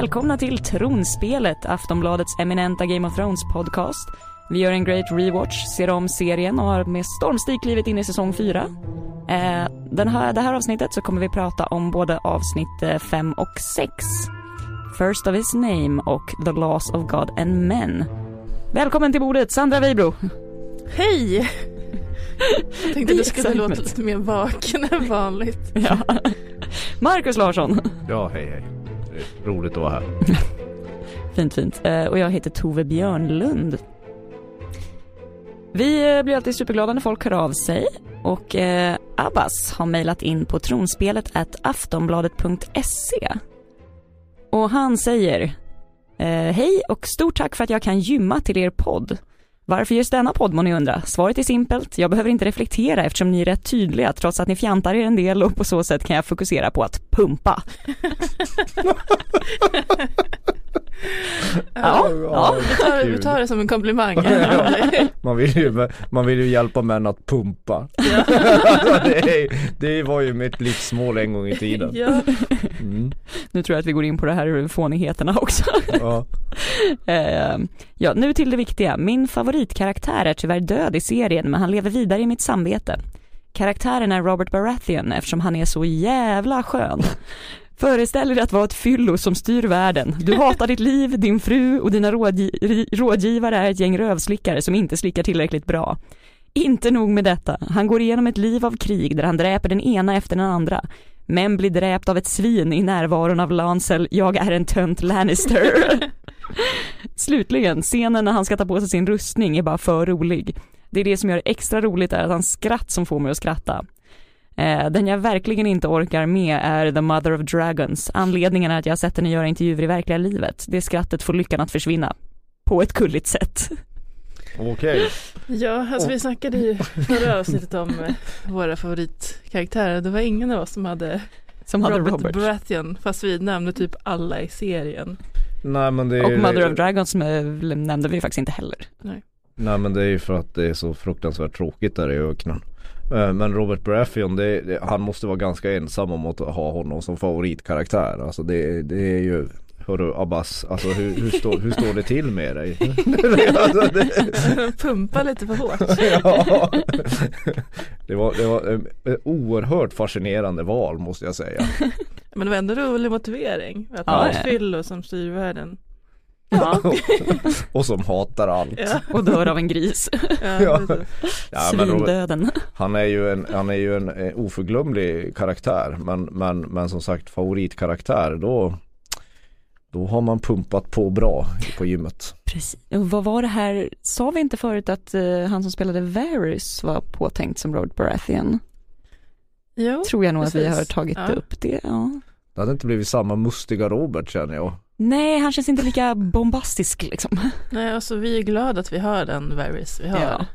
välkomna till Tronspelet, Aftonbladets eminenta Game of Thrones podcast. Vi gör en great rewatch, ser om serien och har med stormstig klivit in i säsong 4. Eh, den här, det här avsnittet så kommer vi prata om både avsnitt 5 och 6. First of his name och The Laws of God and Men. Välkommen till bordet, Sandra Weibro. Hej! Jag tänkte att du skulle låta lite mer vaken än vanligt. Ja. Marcus Larsson. Ja, hej hej. Roligt att vara här. Fint, fint. Eh, och jag heter Tove Björnlund. Vi eh, blir alltid superglada när folk hör av sig och eh, Abbas har mejlat in på tronspelet at aftonbladet.se. Och han säger eh, Hej och stort tack för att jag kan gymma till er podd. Varför just denna podd må ni undra? Svaret är simpelt. Jag behöver inte reflektera eftersom ni är rätt tydliga trots att ni fjantar er en del och på så sätt kan jag fokusera på att pumpa. Ja, ja. Vi tar, vi tar det som en komplimang. Man vill ju, man vill ju hjälpa män att pumpa. alltså det, är, det var ju mitt livsmål en gång i tiden. ja. Mm, Nu tror jag att vi går in på det här fånigheterna också. ja. Eh, ja, nu till det viktiga. Min favoritkaraktär är tyvärr död i serien, men han lever vidare i mitt samvete. Karaktären är Robert Baratheon eftersom han är så jävla skön. Föreställ er att vara ett fyllo som styr världen. Du hatar ditt liv, din fru och dina rådgi- rådgivare är ett gäng rövslickare som inte slickar tillräckligt bra. Inte nog med detta, han går igenom ett liv av krig där han dräper den ena efter den andra. Men blir dräpt av ett svin i närvaron av Lancel, jag är en tönt Lannister. Slutligen, scenen när han ska ta på sig sin rustning är bara för rolig. Det är det som gör det extra roligt är att hans skratt som får mig att skratta. Eh, den jag verkligen inte orkar med är The Mother of Dragons. Anledningen är att jag har sett henne göra intervjuer i verkliga livet. Det skrattet får lyckan att försvinna. På ett kulligt sätt. Okej. ja, alltså vi snackade ju förra avsnittet om eh, våra favoritkaraktärer. Det var ingen av oss som hade Som hade Robert, Robert. Baratheon, fast vi nämnde typ alla i serien. Nej men det är Och Mother of Dragons eh, nämnde vi faktiskt inte heller. Nej men det är ju för att det är så fruktansvärt tråkigt där i öknen. Eh, Men Robert Baratheon, det, det, han måste vara ganska ensam om att ha honom som favoritkaraktär. Alltså det, det är ju Hörru Abbas, alltså hur, hur, står, hur står det till med dig? alltså, det, Pumpa lite för hårt. ja. det, var, det var en- ett oerhört fascinerande val måste jag säga. Men det var ändå rolig motivering. Att Ja, ha ja. ett fyllo som styr världen. Ja. Och som hatar allt. Ja, Och dör av en gris. ja, precis. Svindöden. han är ju en, han är ju en eh, oförglömlig karaktär men, men, men som sagt favoritkaraktär då Då har man pumpat på bra på gymmet. Precis. Och vad var det här, sa vi inte förut att eh, han som spelade Varys var påtänkt som Robert Baratheon? Jo, Tror jag nog att vi precis. har tagit Ja. upp det, ja. Det hade inte blivit samma mustiga Robert känner jag. Nej, han känns inte lika bombastisk liksom. nej alltså vi är glada att vi har den Varys vi har. Ja.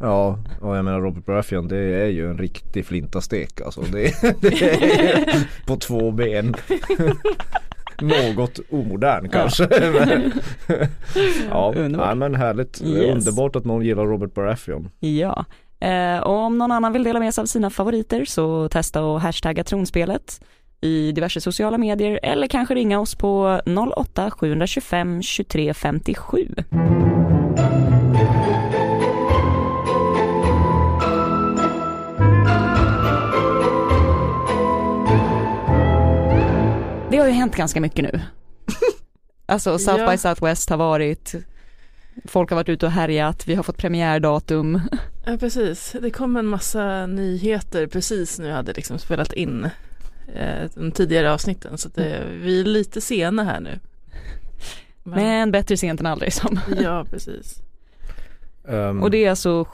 Ja, och jag menar Robert Baratheon det är ju en riktig flintastek alltså. Det, det är på två ben. Något omodern kanske. men, ja, Underbart. nej, men härligt. Yes. Underbart att någon gillar Robert Baratheon. Ja. Eh, och om någon annan vill dela med sig av sina favoriter så testa och hashtagga tronspelet i diverse sociala medier eller kanske ringa oss på 08 725 23 57. Det har ju hänt ganska mycket nu. Alltså South Ja. by Southwest har varit, folk har varit ute och härjat, vi har fått premiärdatum. Ja precis, det kom en massa nyheter precis när jag hade liksom spelat in eh, de tidigare avsnitten så det, vi är lite sena här nu. Men, Men bättre sent än aldrig som. ja precis. Um, Och det är alltså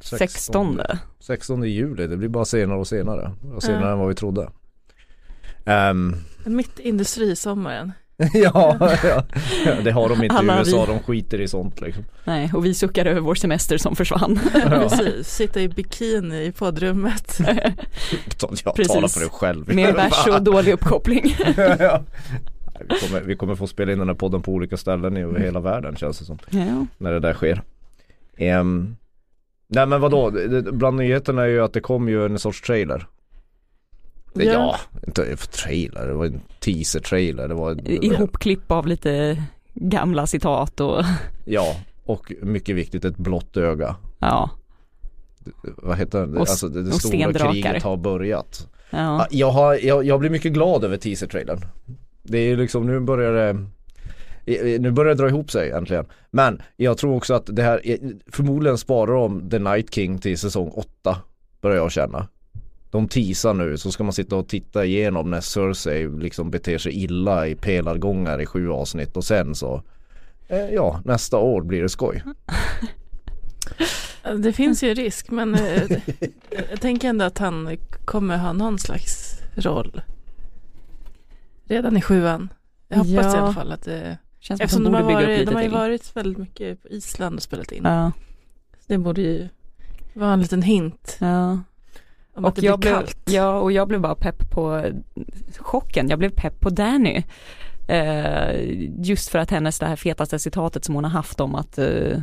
16. 16 juli, det blir bara senare och senare. Och senare Ja. än vad vi trodde. Ehm, Mitt industrisommaren. ja, ja, det har de inte Alla i USA, vi- de skiter i sånt liksom. Nej, och vi suckar över vår semester som försvann. precis, sitta i bikini i poddrummet. Jag Precis. talar för dig själv. Med bärs och dålig uppkoppling. ja. Vi, kommer, vi kommer få spela in den här podden på olika ställen i över hela världen känns det som. Ja. När det där sker. Ehm, nej men vadå, bland nyheterna är ju att det kom ju en sorts trailer. Det, Ja. ja, inte för trailer, det var en teaser-trailer. Det var, Ihopklipp av lite gamla citat och Ja, och mycket viktigt ett blått öga. ja, Vad heter det? Och Alltså det, det stora stendrakar. kriget har börjat. ja. Ja, Jag, har, jag, jag blir mycket glad över teaser-trailern. Det är liksom, nu börjar det nu börjar det dra ihop sig äntligen. Men jag tror också att det här, förmodligen sparar de The Night King till säsong 8 Börjar jag känna. De teasar nu så ska man sitta och titta igenom när Cersei liksom beter sig illa i pelargångar i sju avsnitt och sen så eh, Ja, nästa år blir det skoj. Det finns ju risk men eh, jag tänker ändå att han kommer ha någon slags roll. Redan i sjuan. Jag hoppas Ja. i alla fall att det Känns som att Eftersom de de har, varit, de har ju varit väldigt mycket på Island och spelat in. Ja, Det borde ju vara en liten hint ja. Om att Och det jag, blir blev, kallt. ja, och jag blev bara pepp på chocken, jag blev pepp på Danny. Eh, just för att hennes det här fetaste citatet som hon har haft om att eh,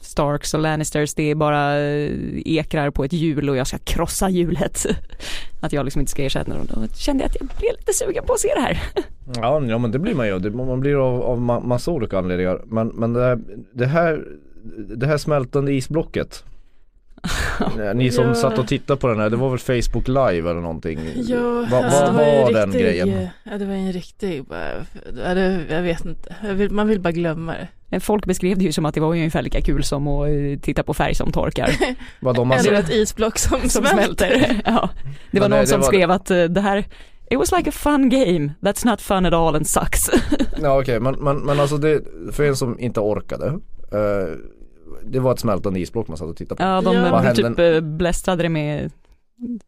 Starks och Lannisters det är bara eh, ekrar på ett hjul och jag ska krossa hjulet. att jag liksom inte ska ersätta dem. Då kände jag att jag blev lite sugen på att se det här. Ja, ja men det blir man ju. Det, man blir av, av ma- massa olika anledningar. Men, men det, här, det här Det här smältande isblocket Ni som Ja. satt och tittade på den här, det var väl Facebook live eller någonting? Ja, Vad alltså, vad det ju var en den riktig- grejen? Ja, det var en riktig, bara, det, jag vet inte, jag vill, man vill bara glömma det. Folk beskrev det ju som att det var ungefär lika kul som att eh, titta på färg som torkar. Vad de Eller ett isblock som, som smälter. ja. Det var Men någon det- det som var- skrev att eh, det här It was like a fun game, that's not fun at all and sucks. Ja okej men, men, men alltså det, för en som inte orkade eh, Det var ett smältande isblock man satt och tittade på Ja, de Ja. Typ eh, blästrade det med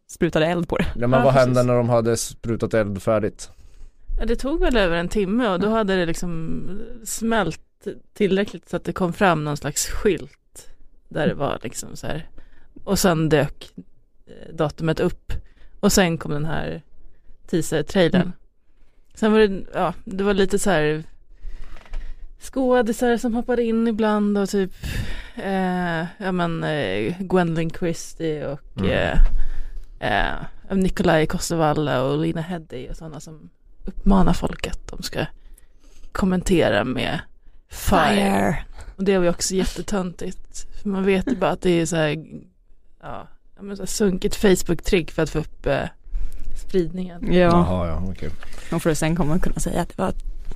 sprutade eld på det. Ja men Ja, vad precis. hände när de hade sprutat eld färdigt? Ja, det tog väl över en timme och då hade det liksom smält tillräckligt så att det kom fram någon slags skylt där det var liksom så här och sen dök eh, datumet upp och sen kom den här teaser-trailern. Mm. Sen var det, ja, det var lite så här skådisar som hoppade in ibland och typ eh, ja men eh, Gwendolyn Christie och Mm. eh, eh, Nikolaj Kosovalla och Lina Headey och sådana som uppmanar folk att de ska kommentera med fire. Och det var ju också jättetöntigt. För man vet ju bara att det är så här, ja, men så här sunkigt Facebook-trick för att få upp eh, spridningen. Ja, Jaha ja okej och för att sen kommer man kunna säga att det var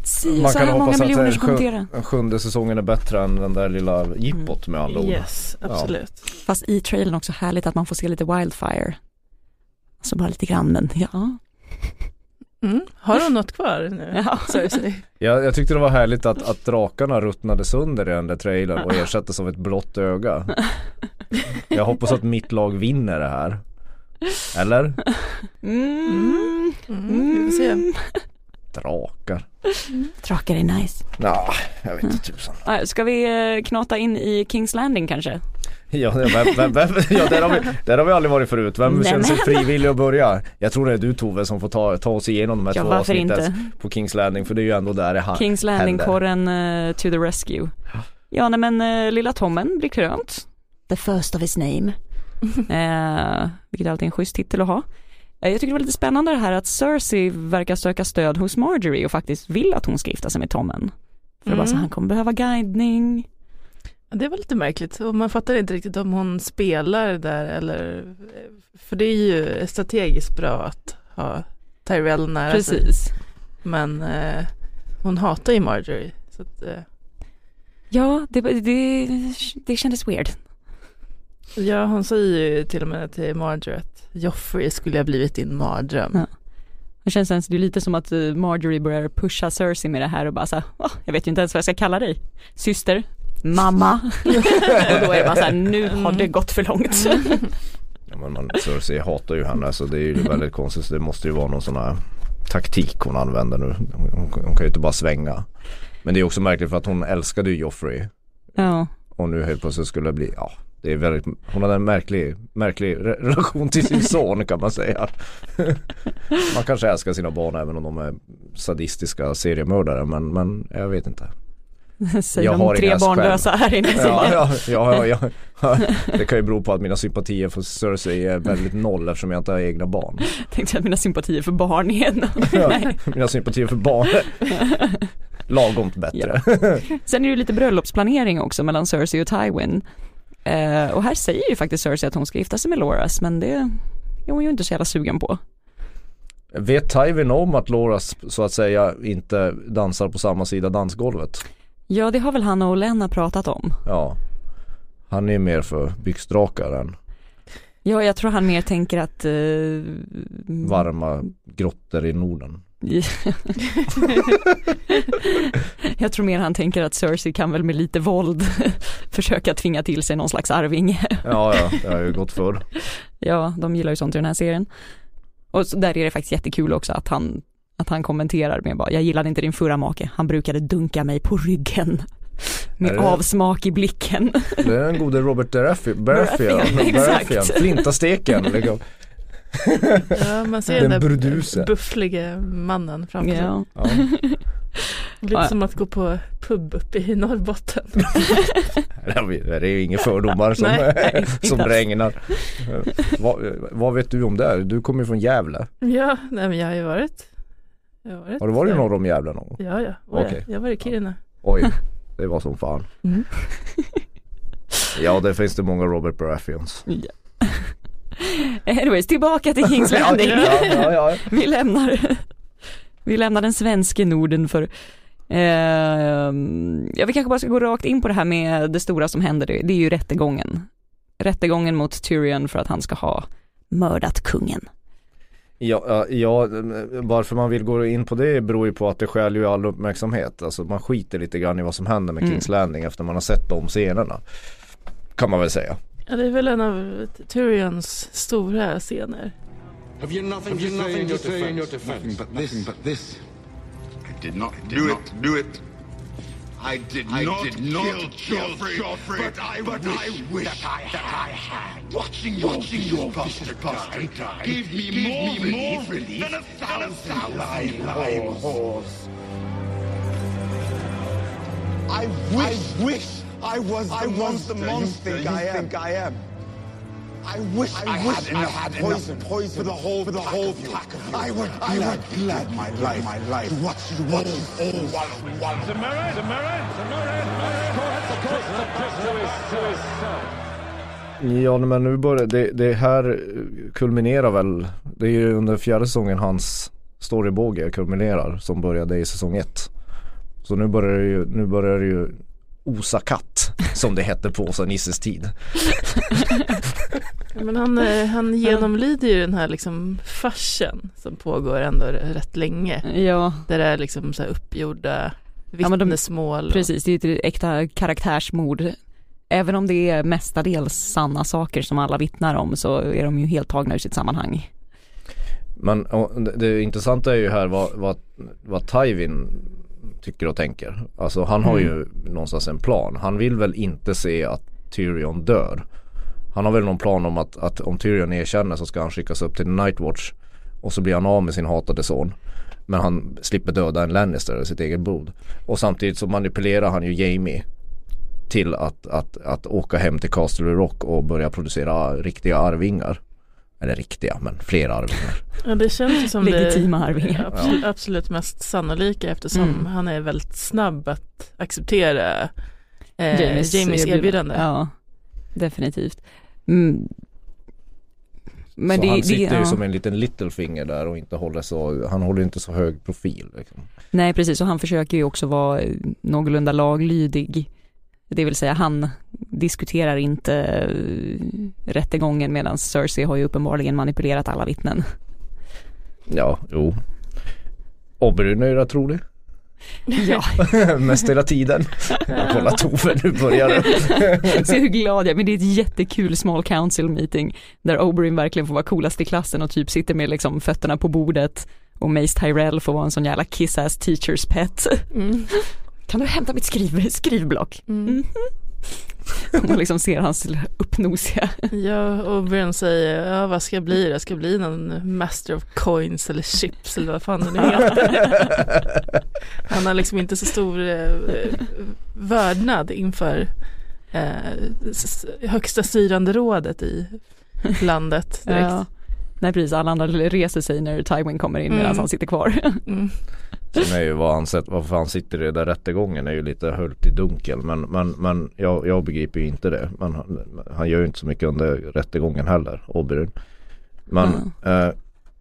si Man så kan här många hoppas att. Den sjunde säsongen är bättre än den där lilla jippot med andra ord Yes, absolut. Fast i trailern också härligt att man får se lite wildfire. Alltså bara lite grann men ja. Mm. Har hon något kvar nu? Ja. Jag, jag tyckte det var härligt att, att drakarna ruttnade sönder i den där trailern och ersattes av ett blått öga Jag hoppas att mitt lag vinner det här Eller? Mm. Mm, vi får se. Drakar Drakar är nice. Ja, jag vet inte tusan Ja, Ska vi eh, knata in i Kings Landing kanske? Ja, vem, vem, vem, ja där, har vi, där har vi aldrig varit förut. Vem Nej, känner sig men- frivillig att börja? Jag tror det är du Tove som får ta, ta oss igenom de här Ja två avsnitten inte? på Kings Landing för det är ju ändå där det ha, Kings händer. Landing-kåren eh, to the rescue. Ja nej men uh, lilla Tommen blir krönt. The first of his name. Eh, vilket alltid är en schysst titel att ha. Eh, jag tycker det var lite spännande det här att Cersei verkar söka stöd hos Marjorie och faktiskt vill att hon ska gifta sig med Tommen. För det var så Mm. han kommer behöva guidning. Ja, Det var lite märkligt och man fattar inte riktigt om hon spelar där eller för det är ju strategiskt bra att ha Tyrell nära sig. Precis. Men eh, hon hatar ju Marjorie. Så att, eh, Ja, det, det, det kändes weird. Ja, hon säger ju till och med till Marjorie att Joffrey skulle ha blivit din mardröm. Ja. Det känns ens, det är lite som att eh, Marjorie börjar pusha Cersei med det här och bara så här, "Åh, jag vet ju inte ens vad jag ska kalla dig. Syster, mamma. och då är det bara så här, nu har det gått för långt. Ja, men man, Cersei hatar ju henne så det är ju väldigt konstigt. Så det måste ju vara någon sån här taktik hon använder nu. Hon, hon, hon kan ju inte bara svänga. Men det är också märkligt för att hon älskade ju Joffrey. ja. Och nu helt plötsligt skulle det bli, ja det är väldigt, hon hade en märklig, märklig re- relation till sin son kan man säga. man kanske älskar sina barn även om de är sadistiska seriemördare men, men jag vet inte. Säger Jag de har tre inga barnlösa här inne Ja, ja, ja, ja, ja. Det kan ju bero på att mina sympatier för Cersei är väldigt noll eftersom jag inte har egna barn. tänkte att mina sympatier för barn igen. Ja, mina sympatier för barn lagomt bättre. Sen är det ju lite bröllopsplanering också mellan Cersei och Tywin. Eh, och här säger ju faktiskt Cersei att hon ska gifta sig med Loras men det är hon ju inte så jävla sugen på. Vet Tywin om att Loras så att säga inte dansar på samma sida dansgolvet? Ja det har väl han och Olenna pratat om. Ja. Han är mer för byxdrakar än Ja jag tror han mer tänker att eh, varma grottor i Norden. Jag tror mer han tänker att Cersei kan väl med lite våld försöka tvinga till sig någon slags arvinge. Ja, ja, det har ju gått förr. Ja, de gillar ju sånt i den här serien. Och där är det faktiskt jättekul också att han, att han kommenterar med bara, jag gillade inte din förra make, han brukade dunka mig på ryggen. Med avsmak i blicken. Det är den gode Robert Baratheon. Baratheon. Baratheon. Baratheon. Flintasteken. Liksom. Ja, man ser Den den, där burduse. bufflige mannen framför sig. Ja. Ja. Lite Ja. som att gå på pub uppe i Norrbotten. Det är ju inga fördomar som, Nej, nej, som regnar. vad, vad vet du om det? Du kommer ju från Gävle. Ja, nej men jag har ju varit. Jag har, varit Har du varit norr om Gävle någon gång? Ja, ja. Oh, Okej. ja. Jag var i Kiruna. Oj, det var som fan. Mm. Ja, det finns det många Robert Baratheons. Anyways, tillbaka till Kings Landing. Ja, ja, ja. Vi lämnar, vi lämnar den svenska Norden för ehm, ja, vi kanske bara ska gå rakt in på det här med det stora som händer, det, är ju rättegången. Rättegången mot Tyrion för att han ska ha mördat kungen. Ja, ja, ja, varför man vill gå in på det beror ju på att det skäl ju all uppmärksamhet. Alltså man skiter lite grann i vad som händer med Mm. Kings Landing efter man har sett de scenerna. Kan man väl säga. Ja, det är väl en av Tyrions stora scener. Have you nothing, Have you to, say nothing in your to say in your defense? defense? Nothing but this. Nothing but this. I did not did do not it. Do it. I did I not did not kill kill Joffrey, Joffrey, but I but wish, I wish that I that had. I had. Watching your, Watching your your bastard bastard bastard die gave me gave more me relief, more relief than a than a thousand thousand live live horse. I wish, I wish I was the I was monster the you monster think you I am. think I am. I wish I, I wish had I enough had poison, enough poison for the whole for the pack whole of you. pack of you. I would I I would glad my my life, my life to watch you watch you all one one. Ja men nu börjar det, det här kulminerar väl Det är ju under fjärde säsongen hans storybåge kulminerar som började i säsong ett Så nu börjar det ju, nu börjar det ju osa katt som det hette på Åsa Nisses tid Ja, Men han, eh, han genomlider ju den här liksom farsen som pågår ändå rätt länge. Ja, Där det är liksom så här uppgjorda Ja, men de- vittnesmål. och- precis, det är ju ett äkta karaktärsmord. Även om det är mestadels sanna saker som alla vittnar om så är de ju helt tagna ur sitt sammanhang. Men och, det, det intressanta är ju här vad, vad, vad Tywin tycker och tänker. Alltså han har ju någonstans en plan. Han vill väl inte se att Tyrion dör. Han har väl någon plan om att, att om Tyrion erkänner så ska han skickas upp till Nightwatch och så blir han av med sin hatade son. Men han slipper döda en Lannister, sitt eget blod. Och samtidigt så manipulerar han ju Jamie till att, att, att åka hem till Castle Rock och börja producera riktiga arvingar. Eller riktiga, men fler arvingar. Ja, det känns som Legitima det arvingar. absolut, absolut mest sannolika eftersom Mm. han är väldigt snabb att acceptera eh, Jamies, erbjudande. Ja, definitivt. Mm. Men så det, han det, sitter ju ja. som en liten littlefinger där och inte håller så, han håller inte så hög profil. Liksom. Nej precis och han försöker ju också vara eh, någorlunda laglydig. Det vill säga han diskuterar inte eh, rättegången medan Cersei har ju uppenbarligen manipulerat alla vittnen. Ja, jo. Oberyn är ju rätt trolig. Ja, Mest hela tiden. Jag kollar Tove, nu börjar det. se hur glad jag är. Men det är ett jättekul small council meeting där Oberyn verkligen får vara coolast i klassen och typ sitter med liksom fötterna på bordet och Mace Tyrell får vara en sån jävla kiss-ass teachers pet. Mm. Kan du hämta mitt skriv skrivblock? Mm. Man liksom ser hans uppnosiga. Ja, och Björn säger, ja vad ska jag bli? Jag ska bli någon master of coins eller chips eller vad fan det nu heter. Han har liksom inte så stor eh, vördnad inför eh, högsta styrande rådet i landet direkt. Ja. Nej precis, alla andra reser sig när Tywin kommer in medan mm. han sitter kvar. Mm. Sen är ju vad han sett, varför han sitter i den där rättegången är ju lite höljt i dunkel. Men, men, men jag, jag begriper ju inte det. Men han, han gör ju inte så mycket under rättegången heller, Oberyn. Men mm. eh,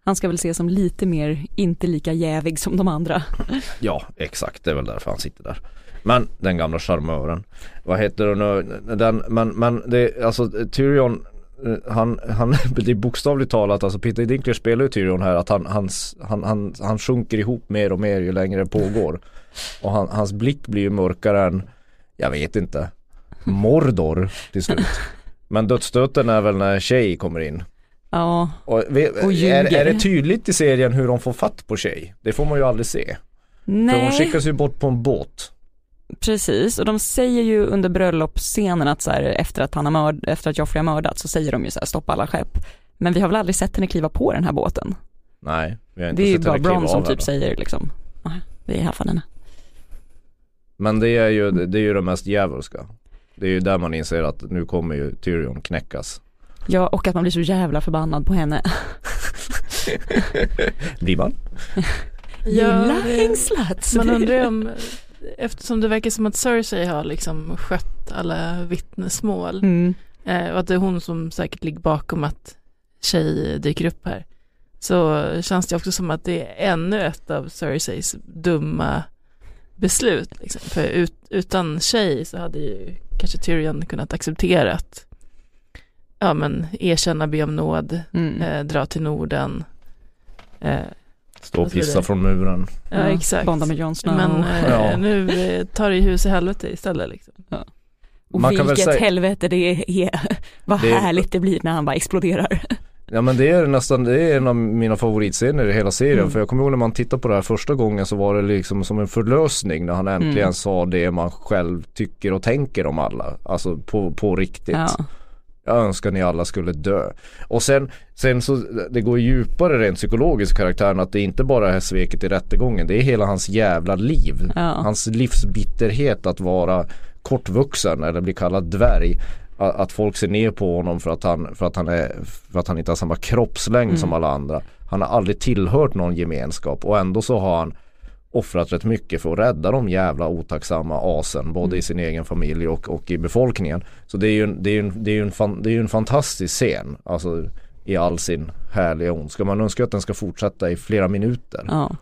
han ska väl ses som lite mer inte lika jävig som de andra. Ja, exakt. Det är väl därför han sitter där. Men den gamla charmören. Vad heter hon nu? Den, men, men det, alltså Tyrion han, han, det är bokstavligt talat, alltså Peter Dinklage spelar ju Tyrion här att han, hans, han, han, han sjunker ihop mer och mer ju längre det pågår. Och han, hans blick blir ju mörkare än, jag vet inte, Mordor till slut. Men dödsstöten är väl när Tjej kommer in. Ja, och, och är, är det tydligt i serien hur de får fatt på Tjej? Det får man ju aldrig se. Nej. För hon skickas ju bort på en båt. Precis, och de säger ju under bröllopsscenen att så här, efter att han har mörd, efter att Joffrey har mördats så säger de ju så här, stoppa alla skepp. Men vi har väl aldrig sett henne kliva på den här båten? Nej, vi har inte Det är ju bara Bron som typ säger liksom, vi är haffar henne. Men det är ju det, är ju det mest djävulska. Det är ju där man inser att nu kommer ju Tyrion knäckas. Ja, och att man blir så jävla förbannad på henne. blir man? Gilla hängslat. Man undrar om eftersom det verkar som att Cersei har liksom skött alla vittnesmål mm. eh, och att det är hon som säkert ligger bakom att tjej dyker upp här så känns det också som att det är ännu ett av Cerseis dumma beslut. Liksom. För ut, utan tjej så hade ju kanske Tyrion kunnat acceptera att ja men erkänna, be om nåd, mm. eh, dra till Norden, eh, Stå och pissa från muren. Ja, ja exakt. Bonda med Jon Snow. Men eh, ja. nu eh, tar det hus i helvete istället liksom. Ja. Och Man vilket säga... helvete det är. Vad det... härligt det blir när han bara exploderar. Ja men det är nästan, det är en av mina favoritscener i hela serien. Mm. För jag kommer ihåg när man tittade på det här första gången så var det liksom som en förlösning när han äntligen mm. sa det man själv tycker och tänker om alla. Alltså på, på riktigt. Ja. Jag önskar ni alla skulle dö. Och sen, sen så, det går djupare rent psykologiskt karaktären att det inte bara är sveket i rättegången. Det är hela hans jävla liv. Ja. Hans livsbitterhet att vara kortvuxen eller bli kallad dvärg. Att, att folk ser ner på honom för att han, för att han, är, för att han inte har samma kroppslängd mm. som alla andra. Han har aldrig tillhört någon gemenskap och ändå så har han offrat rätt mycket för att rädda de jävla otacksamma asen både mm. i sin egen familj och, och i befolkningen. Så det är ju en, det är en, det är en, fan, det är en fantastisk scen. Alltså i all sin härliga ondska. Man önskar att den ska fortsätta i flera minuter. Ja.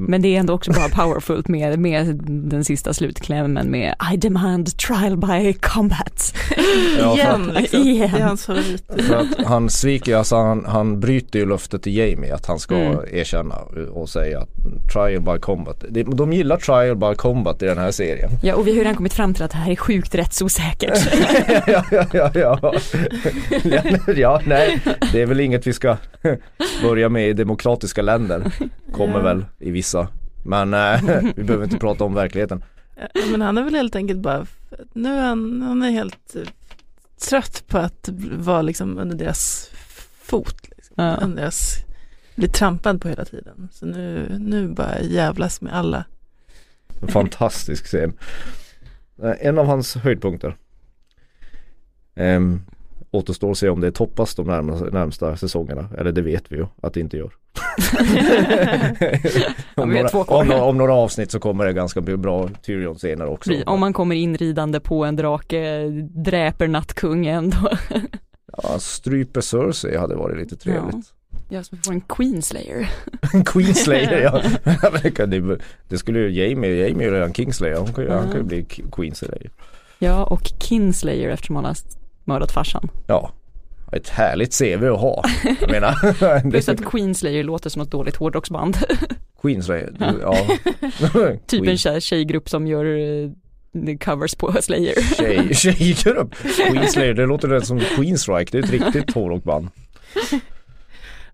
Men det är ändå också bara powerfult med, med den sista slutklämmen med I demand trial by combat. Ja, Igen, liksom. Igen. Det är hans favorit. För att han sviker, alltså han, han bryter ju löftet till Jamie att han ska mm. erkänna och säga att trial by combat. De gillar trial by combat i den här serien. Ja och vi har redan kommit fram till att det här är sjukt rättsosäkert. ja, ja, ja, ja. ja, nej, det är väl inget vi ska börja med i demokratiska länder. Kommer ja. väl i vissa vissa. Men äh, vi behöver inte prata om verkligheten. Men han är väl helt enkelt bara, nu är han, han är helt eh, trött på att vara liksom under deras fot. Liksom. Ja. Under deras, bli trampad på hela tiden. Så nu, nu bara jävlas med alla. En fantastisk scen. Eh, en av hans höjdpunkter. Um, återstår att se om det toppas de närmsta, närmsta säsongerna. Eller det vet vi ju att det inte gör. om, några, om, om, några, avsnitt så kommer det ganska bra Tyrion-scener också. Om man kommer inridande på en drake, dräper nattkungen då. ja, stryper Cersei hade varit lite trevligt. Ja. Ja, som får en Queenslayer. En Queenslayer ja. det, skulle ju Jamie, Jamie är redan Kingslayer, hon kan, han kan ju bli Queenslayer. Ja, och Kinslayer eftersom han har mördat farsan. Ja, ett härligt CV att ha. Jag menar. Plus att Queenslayer låter som ett dåligt hårdrocksband. Queenslayer, ja. typ en tjej, tjejgrupp som gör uh, covers på Slayer. Tjej, tjejgrupp? Queenslayer, det låter rätt som Queenstrike, det är ett riktigt hårdrockband.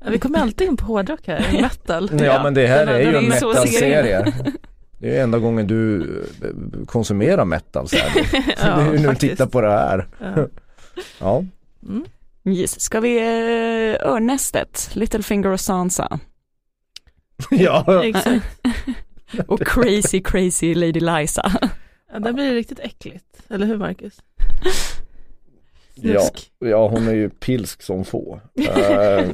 Vi kommer alltid in på hårdrock här, metal. Ja men det här är ju en metal-serie. Det är enda gången du eh, konsumerar metal så här. Ja, det är ju när du tittar på det här. Ja. Ja. Mm. Yes. Ska vi uh, örnästet, Littlefinger och Sansa ja. Exakt. och crazy crazy Lady Liza. Ja, där blir det riktigt äckligt. Eller hur Marcus? Ja, ja, hon är ju pilsk som få. Eh,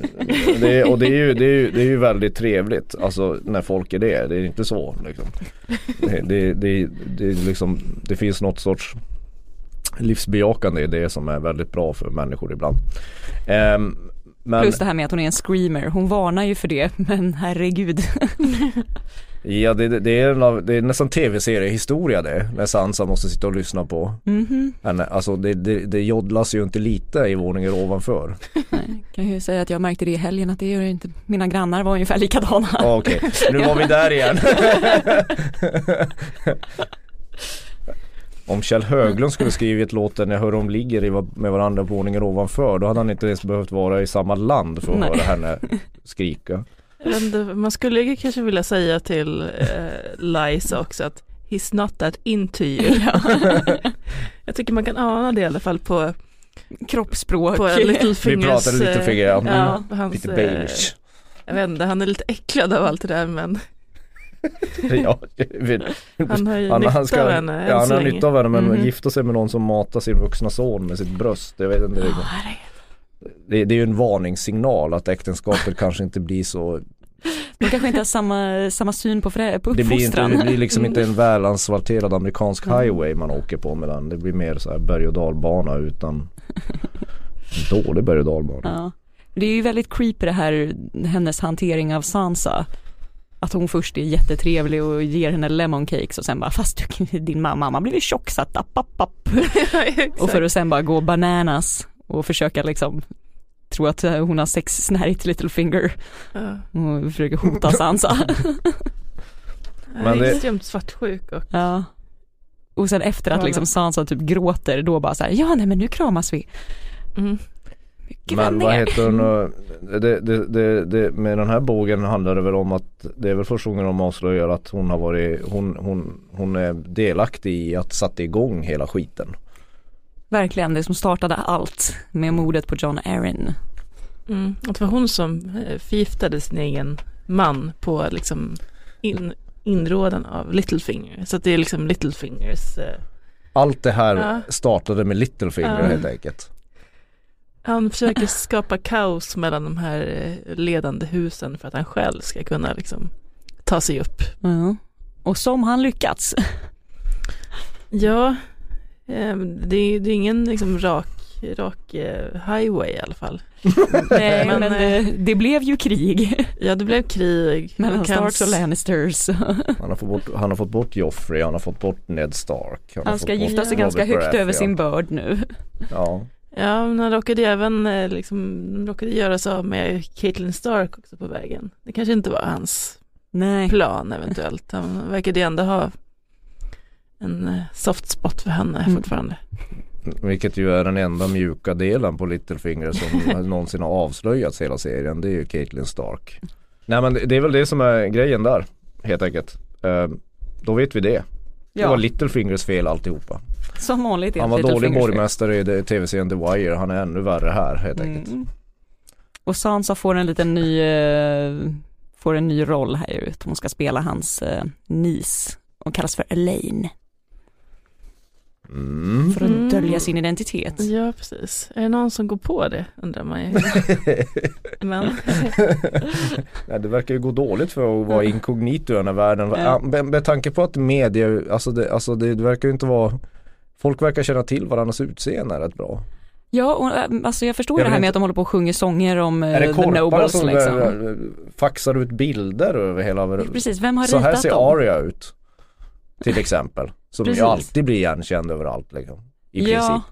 det, och det är, ju, det, är ju, det är ju väldigt trevligt, alltså när folk är det. Det är inte så liksom. Det, det, det, det, är liksom, det finns något sorts livsbejakande i det som är väldigt bra för människor ibland. Ehm, men Plus det här med att hon är en screamer. Hon varnar ju för det, men herregud. ja, det, det, är av, det är nästan tv-seriehistoria det, när Sansa måste sitta och lyssna på Mhm. henne. Alltså det, det, det joddlas ju inte lite i våningen ovanför. Nej, kan ju säga att jag märkte det i helgen att det gör inte, mina grannar var ungefär likadana. Okej, nu var vi där igen. Om Kjell Höglund skulle skrivit låten Jag hör de ligger med varandra på våningen ovanför då hade han inte ens behövt vara i samma land för att Nej. höra henne skrika. Man skulle kanske vilja säga till eh, Liza också att He's not that into you. jag tycker man kan ana det i alla fall på, Kroppsspråk. på Littlefingers. Vi pratade Littlefinger, ja. Mm. ja på hans, Lite eh, babyish. Jag vet inte, han är lite äcklad av allt det där men Ja, vet. han har ju han, nytta han ska, av henne ja, han har nytta av henne men Mhm. gifta sig med någon som matar sin vuxna son med sitt bröst. Jag vet inte. Ja, Det, det, det är ju en varningssignal att äktenskapet kanske inte blir så De kanske inte har samma, samma syn på, frä, på Det blir, inte, uppfostran. det blir liksom inte en välansfalterad amerikansk Mm. highway man åker på mellan. Det blir mer så här berg och dalbana utan dålig berg och dalbana. Ja. Det är ju väldigt creepy det här, hennes hantering av Sansa. Att hon först är jättetrevlig och ger henne lemon cakes och sen bara fast du, din mamma, mamma blivit tjock så att app, app, app. Exakt. Och för att sen bara gå bananas och försöka liksom tro att eh, hon har sexsnärjt Littlefinger ja. och försöker hota Sansa. Men är det- extremt svartsjuk och ja. Och sen efter att liksom Sansa typ gråter då bara så här, ja nej men nu kramas vi. mm. Men vad heter hon och- det, det, det, det, Med den här bågen handlar det väl om att Det är väl första gången de avslöjar att hon har varit Hon, hon, hon är delaktig i att sätta igång hela skiten. Verkligen det som startade allt med mordet på John Arryn. Mm. Att det var hon som eh, förgiftade sin egen man på liksom in, inrådan av Littlefinger. Så att det är liksom Littlefingers eh, Allt det här Ja. startade med Littlefinger Ja. helt enkelt. Han försöker skapa kaos mellan de här eh, ledande husen för att han själv ska kunna liksom ta sig upp. Ja. Och som han lyckats. Ja, eh, det, är, det är ingen liksom rak, rak eh, highway i alla fall. Nej, Men, men, det, det blev ju krig Ja, det blev krig. mellan Starks och Lannisters. Han har, fått bort, han har fått bort Joffrey, han har fått bort Ned Stark. har Han ska gifta sig Robert ganska högt över sin börd nu. Ja. Ja, men han råkade ju även eh, liksom, de råkade göra sig av med Caitlyn Stark också på vägen. Det kanske inte var hans Nej. plan eventuellt. Han verkade ju ändå ha en eh, soft spot för henne Mm. fortfarande. Vilket ju är den enda mjuka delen på Littlefinger som någonsin har avslöjats hela serien. Det är ju Caitlyn Stark. Nej men det är väl det som är grejen där. Helt enkelt. Eh, då vet vi det. Det var Littlefingers fel alltihopa. som vanligt Han var dålig borgmästare i tv-serien The Wire. Han är ännu värre här helt enkelt. Mm. Och Sansa får en liten ny, eh, får en ny roll här ut. Hon ska spela hans eh, niece och kallas för Elaine Mm. för att Mm. dölja sin identitet. Ja, precis. Är det någon som går på det undrar man ju. Men Nej, det verkar ju gå dåligt för att vara inkognito i den här världen. Ja. Med, med tanke på att media, alltså det, alltså det, det verkar ju inte vara Folk verkar känna till varandras utseende rätt bra. Ja, och, eh, alltså jag förstår Jag det här med inte. att de håller på och sjunger sånger om är det eh, the nobles som liksom. eh, faxar ut bilder över hela Precis, vem har Så här ritat ser dem? Aria ut. Till exempel. Som ju alltid blir igenkänd överallt liksom. I princip. Ja,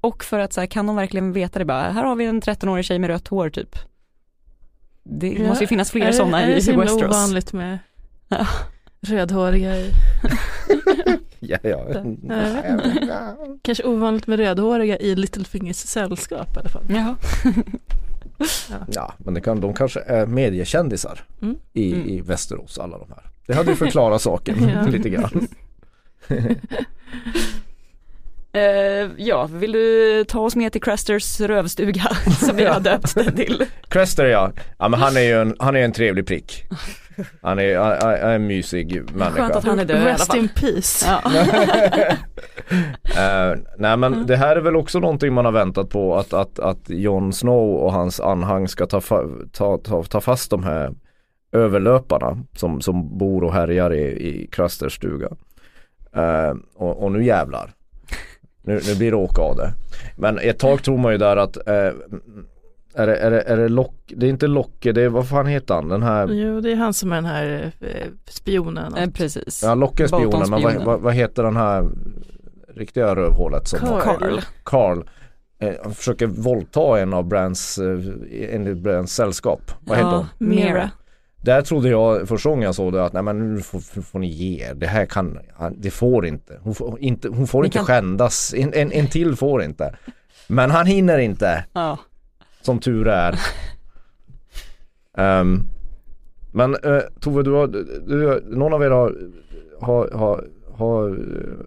och för att så här, kan de verkligen veta det bara, här har vi en 13-årig tjej med rött hår typ. Det Ja, måste ju finnas fler är det- sådana är det i så himla Westeros. ovanligt med Ja. Rödhåriga i, Ja, ja. kanske ovanligt med rödhåriga i Littlefingers sällskap i alla fall. Ja. ja men det kan, de kanske är mediekändisar Mm. i, Mm. i Västerås alla de här. Det hade ju förklarat saken lite grann. Eh, ja, vill du ta oss med till Crusters rövstuga som vi har döpt den till? Crester ja, ja men han är ju en, han är en trevlig prick. Han är, han är han är en mysig människa. Skönt att han är död i alla Rest fall. in peace. Ja. Eh, nej men det här är väl också någonting man har väntat på att, att, att Jon Snow och hans anhang ska ta, fa- ta, ta, ta fast de här överlöparna som, som bor och härjar i, i Crusters stuga. Eh, och, och nu jävlar. Nu, nu blir det åka av det. Men ett tag tror man ju där att eh, är det, är det, är det Lock, det är inte Locke, det är vad fan heter han den här Jo, det är han som är den här eh, spionen. Eh, precis. Ja Locke är spionen men vad, vad, vad heter den här riktiga rövhålet som Carl. Carl. Carl eh, han försöker våldta en av Brands, eh, en av Brands sällskap. Vad heter hon? Mira. Där trodde jag första gången jag såg det att nej men nu får, får ni ge er. Det här kan, det får inte. Hon får inte, hon får Ni inte kan- skändas. En, en, en till får inte. Men han hinner inte, Ja. som tur är. Ehm, men uh, Tove, du har, du, någon av er har, har, har, har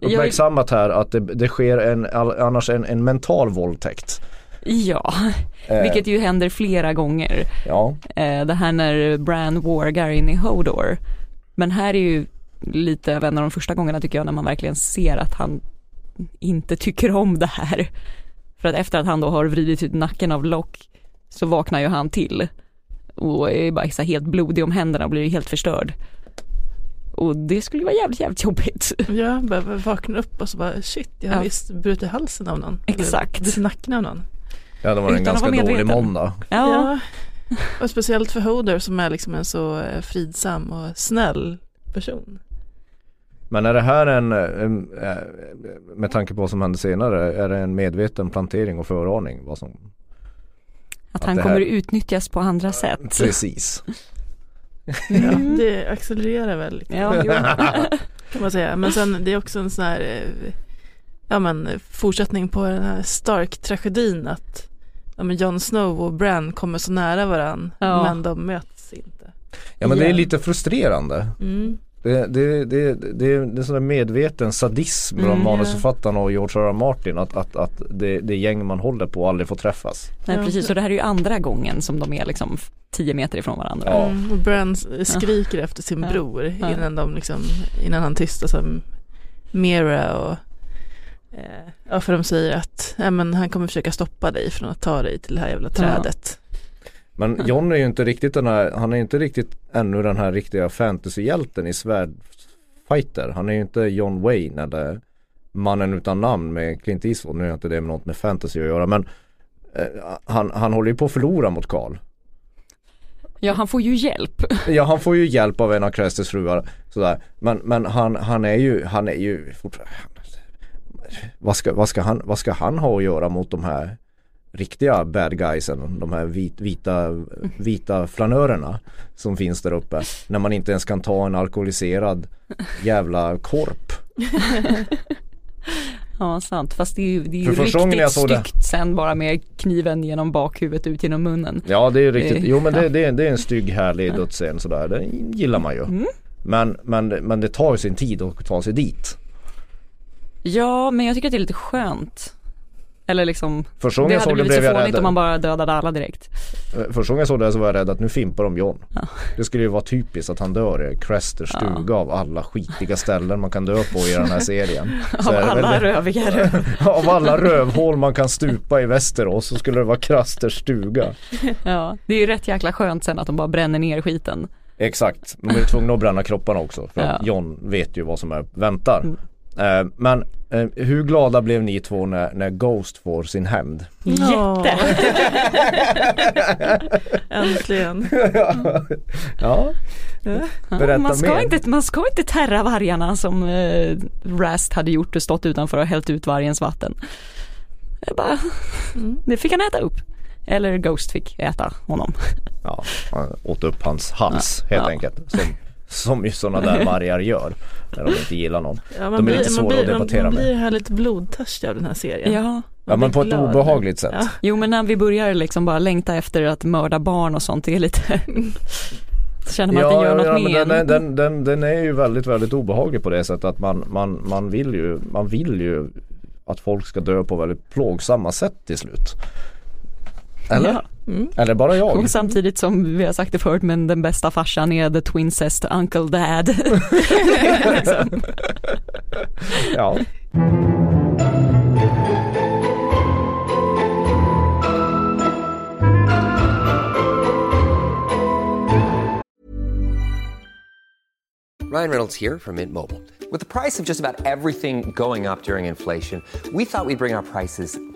uppmärksammat här att det, det sker en, all- annars en, en mental våldtäkt. Ja, Eh, vilket ju händer flera gånger. Ja, Eh, det här när Bran wargar in i Hodor. Men här är ju lite av en av de första gångerna tycker jag när man verkligen ser att han inte tycker om det här. För att efter att han då har vridit ut nacken av Lock så vaknar ju han till och är bara så helt blodig om händerna och blir helt förstörd. Och det skulle ju vara jävligt, jävligt jobbigt. Ja, bara vaknar upp och så bara shit, jag har Ja. visst brutit halsen av någon. Exakt. Eller brutit nacken av någon. Ja det var en ganska vara dålig medveten. måndag. Ja, Och speciellt för Hoder som är liksom en så eh, fridsam och snäll person. Men är det här en, en, eh, med tanke på vad som hände senare, är det en medveten plantering och föraning? Vad som, att Att han det här- kommer utnyttjas på andra sätt. precis. Ja, det accelererar väl lite, Ja, kan man säga. Men sen det är också en sån här eh, ja, men, fortsättning på den här Stark-tragedin att ja, men Jon Snow och Bran kommer så nära varann Ja. men de möts inte. Ja men det är lite frustrerande. Mm. Det, det, det, det, är- det är sån där medveten sadism bland Mm, manusförfattarna och George R. R. Martin att, att, att det, det gäng man håller på aldrig får träffas. Nej Ja. precis, och det här är ju andra gången som de är liksom tio meter ifrån varandra. Ja. Mm, och Bran skriker efter sin Ja. bror Ja. innan de liksom, innan han tystas som Mira och ja för de säger att ja, men han kommer försöka stoppa dig från att ta dig till det här jävla trädet. Men John är ju inte riktigt den här, han är inte riktigt ännu den här riktiga fantasyhjälten i svärdfighter. Han är ju inte John Wayne eller Mannen utan namn med Clint Eastwood. Nu är inte det med något med fantasy att göra men eh, han, han håller ju på att förlora mot Karl. Ja, han får ju hjälp. Ja han får ju hjälp av en av Cresters fruar sådär. Men, men han, han är ju, han är ju fortfarande vad ska, vad, ska han, vad ska han ha att göra mot de här riktiga bad guysen, de här vit, vita, vita flanörerna som finns där uppe. När man inte ens kan ta en alkoholiserad jävla korp. Ja, sant. Fast det är ju, det är ju riktigt styggt sen bara med kniven genom bakhuvudet ut genom munnen. Ja det är riktigt, jo men det, det, är, det är en stygg härlig dödsscen sådär, det gillar man ju. Mm. Men, men, men det tar ju sin tid att ta sig dit. Ja, men jag tycker att det är lite skönt. Eller liksom, Första gången det hade blivit så fånigt rädd. om man bara dödade alla direkt. Eh, Första gången jag såg det så var jag rädd att nu fimpar de John. Ja. Det skulle ju vara typiskt att han dör i Cresters stuga av alla skitiga ställen man kan dö på i den här serien. Av väl alla det- röviga Av alla rövhål man kan stupa i Västerås så skulle det vara Cresters stuga. Ja, det är ju rätt jäkla skönt sen att de bara bränner ner skiten. Exakt, de är tvungna att bränna kropparna också för Ja. John vet ju vad som är, väntar. Mm. Eh, men eh, hur glada blev ni två när, när Ghost får sin hämnd? Ja. Jätte! Äntligen. ja, Ja, Berätta man, ska mer. inte, man ska inte terra vargarna som eh, Rast hade gjort och stått utanför och hällt ut vargens vatten. Bara, Mm. det fick han äta upp. Eller Ghost fick äta honom. ja, han åt upp hans hals helt Ja. enkelt. Som, som ju sådana där vargar gör när de inte gillar någon. Ja, De är lite svåra man blir, att debattera man, man med. blir här lite blodtörstig av den här serien. Ja. Ja Man men blir på ett glad. obehagligt sätt. Ja. Jo men när vi börjar liksom bara längta efter att mörda barn och sånt, det är lite Känner man att den gör något men mer? den, den, den, den är ju väldigt, väldigt obehaglig på det sättet att man, man, man, vill ju, man vill ju att folk ska dö på väldigt plågsamma sätt till slut. Eller? Ja. Mm. Eller bara jag? Och samtidigt som vi har sagt det förut men den bästa farsan är the twincest uncle dad. liksom. Ja. Ryan Reynolds here from Mint Mobile. With the price of just about everything going up during inflation, we thought we'd bring our prices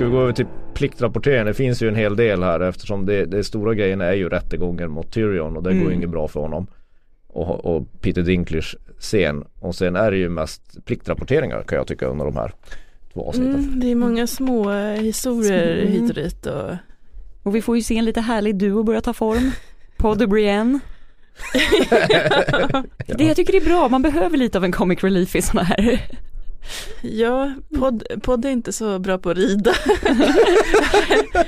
Ska vi gå över till pliktrapportering? Det finns ju en hel del här eftersom det, det stora grejen är ju rättegången mot Tyrion och det går ju inget bra för honom. Och, och Peter Dinklage scen. Och sen är det ju mest pliktrapporteringar kan jag tycka under de här två avsnitten. Mm, det är många små eh, historier Mm. hit och dit och Och vi får ju se en lite härlig duo börja ta form. Podd och Brienne. Det jag tycker det är bra, man behöver lite av en comic relief i sådana här. Ja, podd, podd är inte så bra på att rida.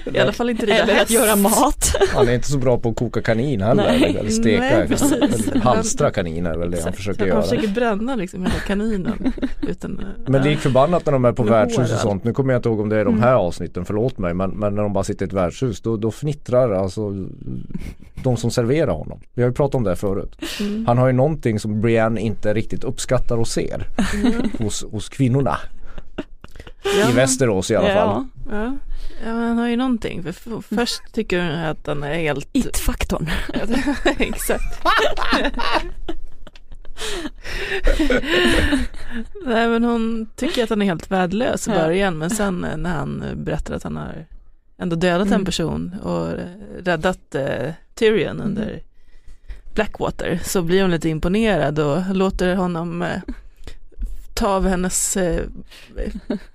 I alla fall inte rida Eller att göra mat. Han är inte så bra på att koka kanin heller. Nej. eller, steka. Nej, precis. eller halstra kanin är väl det han försöker Han göra. försöker bränna liksom hela kaninen. Utan, eh, Men lik förbannat när de är på värdshus och sånt. Nu kommer jag inte ihåg om det är de här avsnitten, förlåt mig. Men, men när de bara sitter i ett värdshus då, då fnittrar alltså de som serverar honom. Vi har ju pratat om det förut. Mm. Han har ju någonting som Brienne inte riktigt uppskattar och ser hos, hos kvinnorna. Ja, I Västerås i alla fall. Ja, Ja, ja men han har ju någonting. För först tycker hon att han är helt... it-faktorn. Exakt. Nej men hon tycker att han är helt värdelös i Ja. början men sen eh, när han eh, berättar att han har ändå dödat Mm. en person och eh, räddat eh, Tyrion under Blackwater så blir hon lite imponerad och låter honom eh, ta av hennes eh,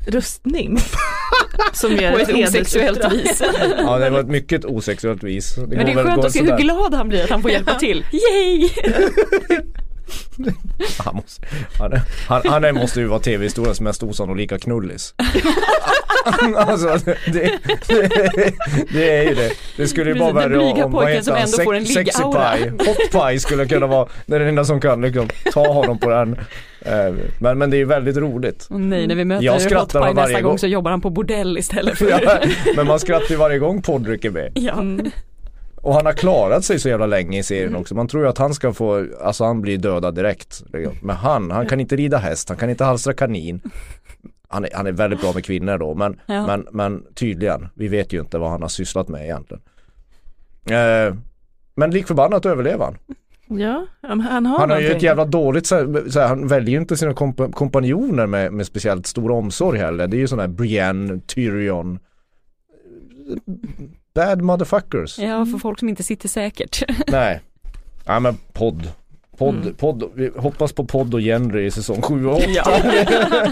rustning. Som ger På ett osexuellt vis. Ja det var ett mycket osexuellt vis. Det Men det är skönt att se hur glad han blir att han får hjälpa till. Yay! Han, måste, han, är- han, han måste ju vara tv-historiens mest osannolika knullis. alltså det, det, det är ju det. Det skulle ju Precis, vara blyga om vad heter som han? en Sexy. Pie. Hot Pie skulle kunna vara den enda som kan liksom ta honom på den. Eh, Men, men det är ju väldigt roligt. Och nej, när vi Jag möter skrattar Hotpie varje nästa gång gång. så jobbar han på bordell istället för... Ja, men man skrattar ju varje gång Podrick är med. Ja. Mm. Och han har klarat sig så jävla länge i serien också. Man tror ju att han ska få, alltså han blir dödad direkt. Men han, han kan inte rida häst, han kan inte halstra kanin. Han är, han är väldigt bra med kvinnor då men, Ja. men, men tydligen, vi vet ju inte vad han har sysslat med egentligen. Eh, men lik förbannat överlever han. Ja, han han har Han har ju ett jävla dåligt, så här, så här, han väljer ju inte sina komp- kompanjoner med, med speciellt stor omsorg heller. Det är ju sådana här Brienne, Tyrion. Bad motherfuckers. ja, för folk som inte sitter säkert. Nej. Ja men podd. Podd, Mm. podd, vi hoppas på podd och genre i säsong 7 och 8. Ja.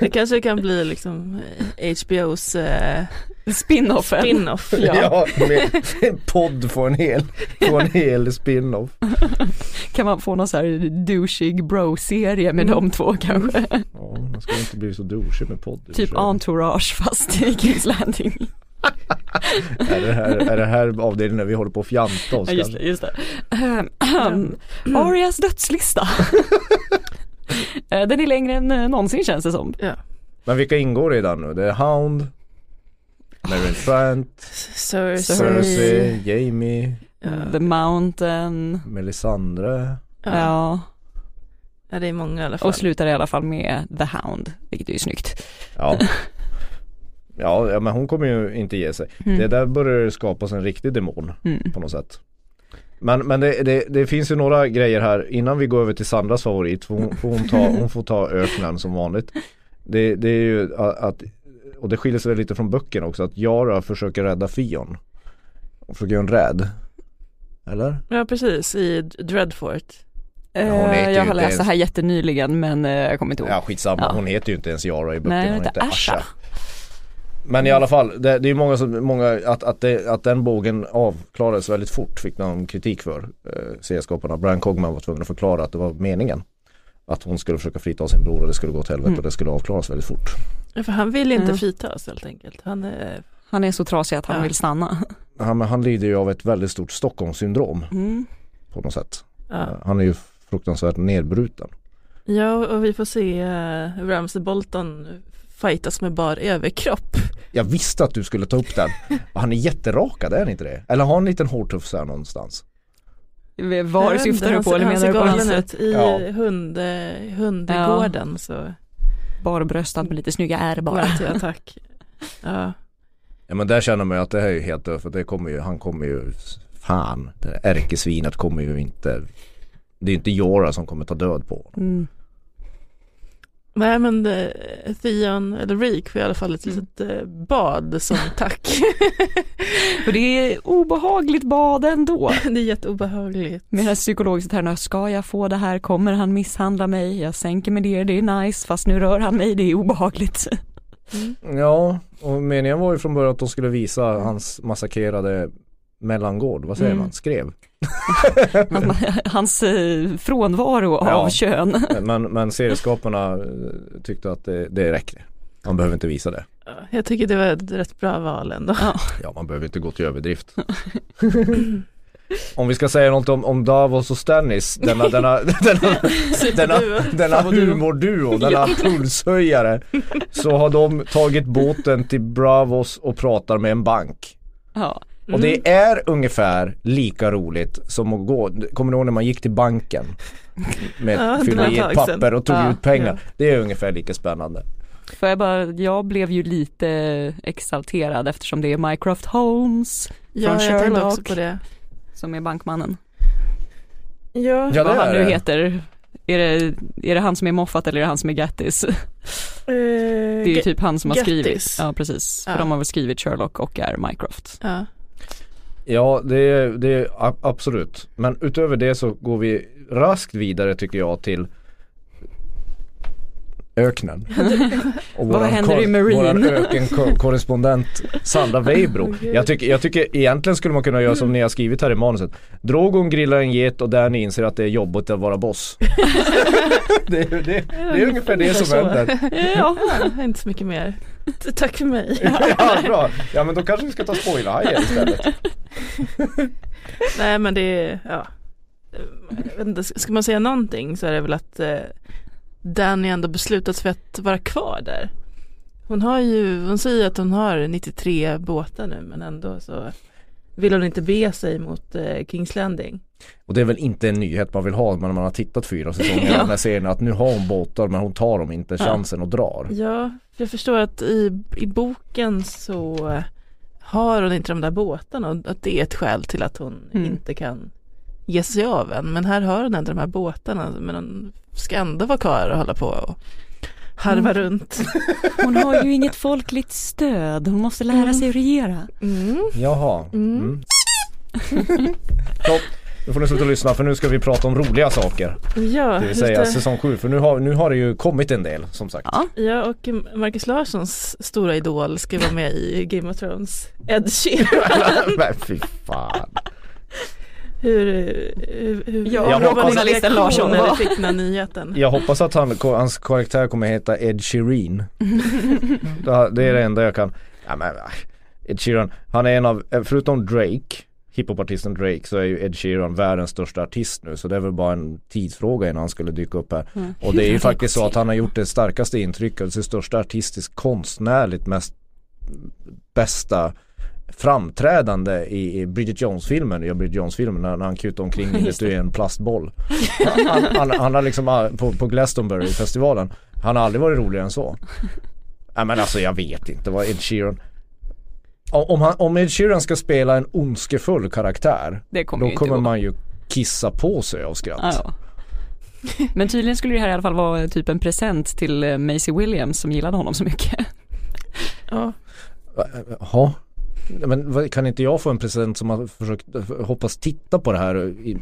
Det kanske kan bli liksom eh, HBOs eh, Spin-offen. spin-off. Ja. Ja, med en podd får en hel, får en hel spin-off. Kan man få någon så här douchig bro-serie med Mm. de två kanske? Ja, man ska inte bli så douchig med podd. Typ entourage fast i Kings Landing. Är det här, är det här avdelningen när vi håller på att fjanta oss Ja, just det, just det. Ehm, Arias dödslista. Eh, Den är längre än eh, någonsin känns det som. Ja. Men vilka ingår i den nu? Det är Hound, Mary Trent, Cersei. Cersei, Jamie, Ja. The Mountain. Melisandre. Ja. Ja, ja, det är många i alla fall. och slutar i alla fall med The Hound, vilket är ju snyggt. Ja. Ja, ja men hon kommer ju inte ge sig. Mm. Det där börjar det skapas en riktig demon Mm. på något sätt. Men, men det, det, det finns ju några grejer här innan vi går över till Sandras favorit. För hon, får hon, ta, hon får ta öknen som vanligt. Det, det är ju att, och det skiljer sig lite från böckerna också, att Yara försöker rädda Fion. Hon försöker göra en räd. Eller? Ja precis, i Dreadfort. Eh, hon heter ju jag har inte läst det ens- här jättenyligen men eh, jag kommer inte ihåg. Ja skitsamma, Ja. hon heter ju inte ens Yara i böckerna, Nej, hon heter Asha. Asha. Men i alla fall, det, det är många som, många, att, att, det, att den bågen avklarades väldigt fort fick de kritik för. Eh, serieskaparna, Brian Cogman var tvungen att förklara att det var meningen. Att hon skulle försöka frita sin bror och det skulle gå till helvete Mm. och det skulle avklaras väldigt fort. Ja, För han vill inte Mm. fritas helt enkelt. Han är, Han är så trasig att han Ja. vill stanna. Han, men han lider ju av ett väldigt stort Stockholmssyndrom Mm. på något sätt. ja. Eh, Han är ju fruktansvärt nedbruten. ja, och vi får se uh, Ramsey Bolton fightas med bar överkropp. Jag visste att du skulle ta upp den. Han är jätterakad, är han inte det? Eller har han en liten hårtufs här någonstans? Var syftar du på eller menar du på hans ut i Ja. hund, hundgården så barbröstad med lite snygga ärr bara? till attack. Ja. Ja men där känner man ju att det här är ju helt för det kommer ju, han kommer ju, fan, det ärkesvinet kommer ju inte, det är inte Jora som kommer ta död på honom. Mm. Nej men eh, Theon, eller Reek får i alla fall ett Mm. litet eh, bad som tack. Och det är obehagligt bad ändå. det är jätteobehagligt. Med den här psykologiska termen, ska jag få det här, kommer han misshandla mig, jag sänker mig ner, det är nice, fast nu rör han mig, det är obehagligt. Ja, och meningen var ju från början att de skulle visa hans massakrerade mellangård, vad säger Mm. man, skrev. Han, hans eh, frånvaro av Ja. kön. Men, men serieskaparna eh, tyckte att det, det räcker. Man behöver inte visa det. Ja, Jag tycker det var ett rätt bra val ändå. Ja, man behöver inte gå till överdrift. Om vi ska säga något om, om Davos och Stannis, denna, denna, denna, denna, denna humorduo, denna pulshöjare. Så har de tagit båten till Bravos och pratar med en bank. Ja. Och det är ungefär lika roligt som att gå, kommer du ihåg när man gick till banken? Med Ja, fylla i ett papper och tog Ja, ut pengar. ja. Det är ungefär lika spännande. För jag bara, jag blev ju lite exalterad eftersom det är Mycroft Holmes Ja, Från jag tänkte också Sherlock. på det. som är bankmannen. Ja, Ja, Vad han är nu det. heter. Är det, är det han som är Moffat eller är det han som är Gattis? Det är ju typ han som har skrivit. Gattis. Ja precis, för Ja. de har väl skrivit Sherlock och är Mycroft. ja. Ja, det är, det absolut. Men utöver det så går vi raskt vidare tycker jag till öknen. Och Vad händer i Marine? Våran ökenkorrespondent Sandra Weibro. Jag tycker, jag tycker egentligen skulle man kunna göra som ni har skrivit här i manuset. Drogon grillar en get och Danny inser att det är jobbigt att vara boss. det, är- det, det är ungefär det som händer. ja, inte så mycket mer. Tack för mig. Ja, bra. Ja men då kanske vi ska ta spoilerhajen istället. Nej men det är, ja. Inte, ska man säga någonting så är det väl att eh, Danny ändå beslutat sig för att vara kvar där. Hon har ju, hon säger att hon har 93 båtar nu men ändå så vill hon inte be sig mot eh, Kings Landing. Och det är väl inte en nyhet man vill ha men man har tittat fyra säsonger av den här serien att nu har hon båtar men hon tar dem inte chansen och drar. Ja, jag förstår att i, i boken så har hon inte de där båtarna och att det är ett skäl till att hon Mm. inte kan ge sig av än. Men här har hon ändå de här båtarna men hon ska ändå vara kvar och hålla på och harva runt. Hon har ju inget folkligt stöd, hon måste lära sig att regera. Mm. Jaha. Mm. Så, nu får ni sluta lyssna för nu ska vi prata om roliga saker. Ja, Det vill säga det. säsong 7 för nu har, nu har det ju kommit en del som sagt. Ja. Ja, och Marcus Larssons stora idol ska vara med i Game of Thrones. Ed Sheeran. Men fy fan. Hur, hur, hur Ja, Jag hur hoppas- journalisten Larsson när du fick den här nyheten? Jag hoppas att han, hans karaktär kommer heta Ed Sheeran. det, är det enda jag kan. Ja, men, Ed Sheeran, han är en av, förutom Drake, hiphopartisten Drake så är ju Ed Sheeran världens största artist nu så det är väl bara en tidsfråga innan han skulle dyka upp här. Mm. Och det är ju faktiskt så att han har gjort det starkaste intrycket, sitt största artistiskt konstnärligt mest bästa framträdande i, i Bridget Jones-filmen, ja Bridget Jones-filmen när, han kutar omkring i en plastboll. Han, han, han har liksom ah, på, på Glastonbury-festivalen, han har aldrig varit roligare än så. Nej men alltså jag vet inte vad Ed Sheeran om, han, om Ed Sheeran ska spela en ondskefull karaktär kommer Då kommer man ju kissa på sig av skratt. Ja, ja. Men tydligen skulle det här i alla fall vara typ en present till eh, Maisie Williams som gillade honom så mycket. Ja. Jaha. Men kan inte jag få en present som har försökt hoppas titta på det här i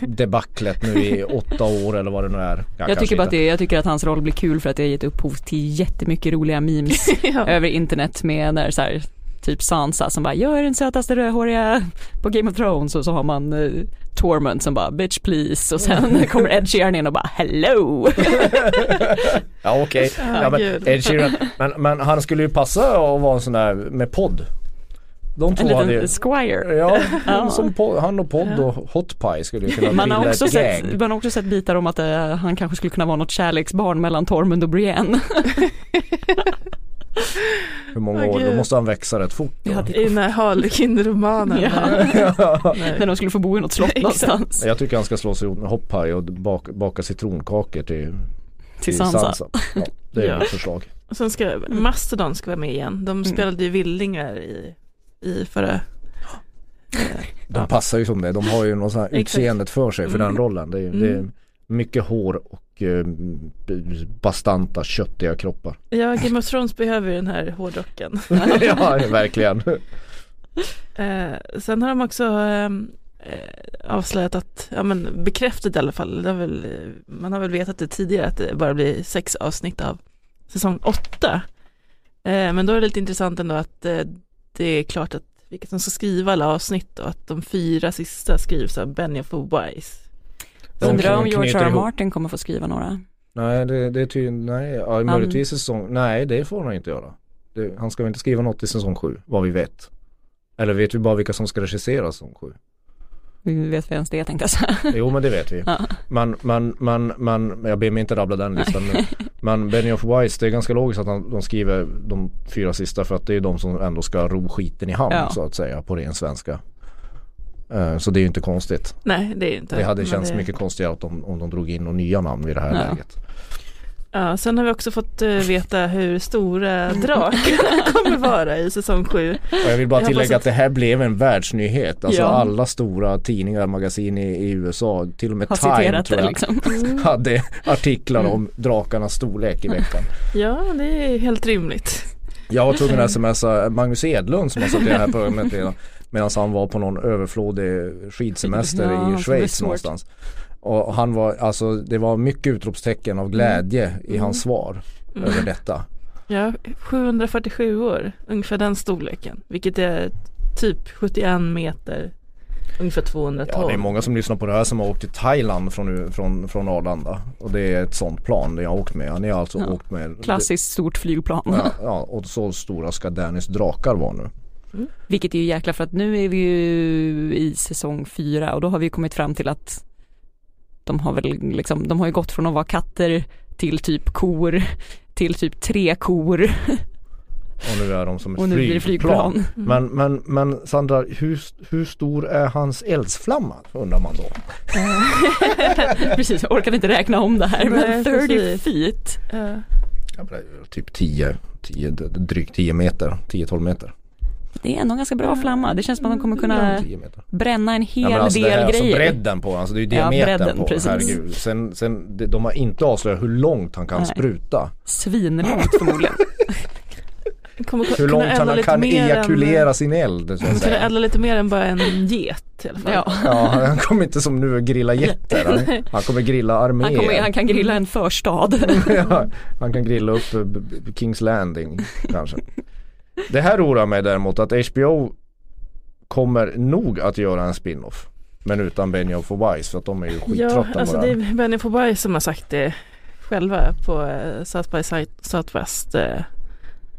debaclet nu i åtta år eller vad det nu är. Ja, Jag kanske tycker bara att det, jag tycker att hans roll blir kul för att det har gett upphov till jättemycket roliga memes ja. över internet med när så här, typ Sansa som bara jag är den sötaste rödhåriga på Game of Thrones och så har man eh, Tormund som bara bitch please och sen kommer Ed Sheeran in och bara hello. Ja okej, ja, men. Ed Sheeran, men, men han skulle ju passa att vara en sån där med podd. De En två hade liten ju, squire. ja, Ja. som po- han och podd och Hot Pie skulle ju kunna Man har, också ett sett, man har också sett bitar om att eh, han kanske skulle kunna vara något kärleksbarn mellan Tormund och Brienne. Hur många Åh, år, då måste han växa rätt fort. då. Ja, det- I den här Harlequin-romanen. Ja. När de skulle få bo i något slott någonstans. Jag tycker han ska slå sig ihop med Pie och baka, baka citronkakor till, Till Sansa. Ja, det är Ja. mitt förslag. Och sen ska Mastodon ska vara med igen. De spelade ju Villingar i, i förra... De passar ju som det, de har ju något sånt här utseendet för sig för den Mm. rollen. Det är, det är Mm. mycket hår och eh, bastanta köttiga kroppar. Ja, Game of Thrones behöver ju den här hårdrocken. ja, verkligen. Eh, sen har de också ehm, eh, avslöjat att, ja men bekräftat i alla fall, har väl, man har väl vetat det tidigare att det bara blir sex avsnitt av säsong åtta. Eh, men då är det lite intressant ändå att eh, det är klart att vilka som ska skriva alla avsnitt och att de fyra sista skrivs av Benioff och Wise. Undrar om George R. R. Martin kommer få skriva några. Nej, det, det är tydligen, nej, ja, möjligtvis säsong, nej det får han inte göra. Det, han ska väl inte skriva något i säsong sju, vad vi vet. Eller vet vi bara vilka som ska regissera säsong sju? Vi vet vi ens det tänkte jag säga. Jo men det vet vi. Ja. Man, man, man, man, jag ber mig inte rabbla den listan nu. Men Benioff Wise, det är ganska logiskt att han, de skriver de fyra sista för att det är de som ändå ska ro skiten i hamn Ja. så att säga på ren svenska. Eh, Så det är ju inte konstigt. Nej, det är inte. Det hade känts det- mycket konstigare de, om de drog in några nya namn i det här Ja. läget. Ja, sen har vi också fått eh, veta hur stora drakarna kommer vara i säsong sju. Och jag vill bara tillägga att- det här blev en världsnyhet. Alltså Ja. alla stora tidningar, magasin i, i USA, till och med Har Time tror det jag, liksom. hade artiklar om drakarnas storlek i veckan. Ja, det är helt rimligt. Jag var tvungen att smsa Magnus Edlund som har suttit i det här programmet redan medan han var på någon överflådig skidsemester Ja, i Schweiz någonstans. Och han var, alltså det var mycket utropstecken av glädje Mm. i hans svar över detta. Ja, 747 år, ungefär den storleken, vilket är typ 71 meter, ungefär 200 ton. Ja det är många som lyssnar på det här som har åkt till Thailand från, från, från Arlanda. Och det är ett sånt plan det jag har åkt med. Han har alltså Ja. åkt med Klassiskt stort flygplan. Ja, ja, och så stora ska Dannys drakar vara nu. Vilket är ju jäkla för att nu är vi ju i säsong fyra och då har vi kommit fram till att de har väl liksom, de har ju gått från att vara katter till typ kor till typ tre kor Och nu är de som ett och nu blir det flygplan. flygplan. Men, men, men Sandra, hur, hur stor är hans eldsflamma undrar man då? precis, jag orkar inte räkna om det här men Nej, 30 precis. feet. Ja. Ja, men Typ 10, 10, drygt 10 meter, 10-12 meter. Det är ändå en ganska bra flamma, det känns som att de kommer kunna 10 meter. bränna en hel Ja, men alltså det del här, alltså grejer. bredden på alltså det är ju Ja, diametern bredden, på precis. herregud. Sen, sen de, har inte avslöjat hur långt han kan Nej. spruta. Svinlångt förmodligen. Kommer Hur långt han kan mer än- ejakulera sin eld kunna säga. elda lite mer än bara en get i alla fall. Ja. Ja, han kommer inte som nu grilla jätter. Han, han kommer grilla arméer. Han, kommer, han kan grilla en förstad. ja, han kan grilla upp eh, Kings Landing kanske. Det här oroar mig däremot att HBO kommer nog att göra en spin-off. Men utan Benioff och Weiss för att de är ju Ja, skittrötta alltså på det här. är Benny Fobai som har sagt det själva på eh, South by South- Southwest. eh,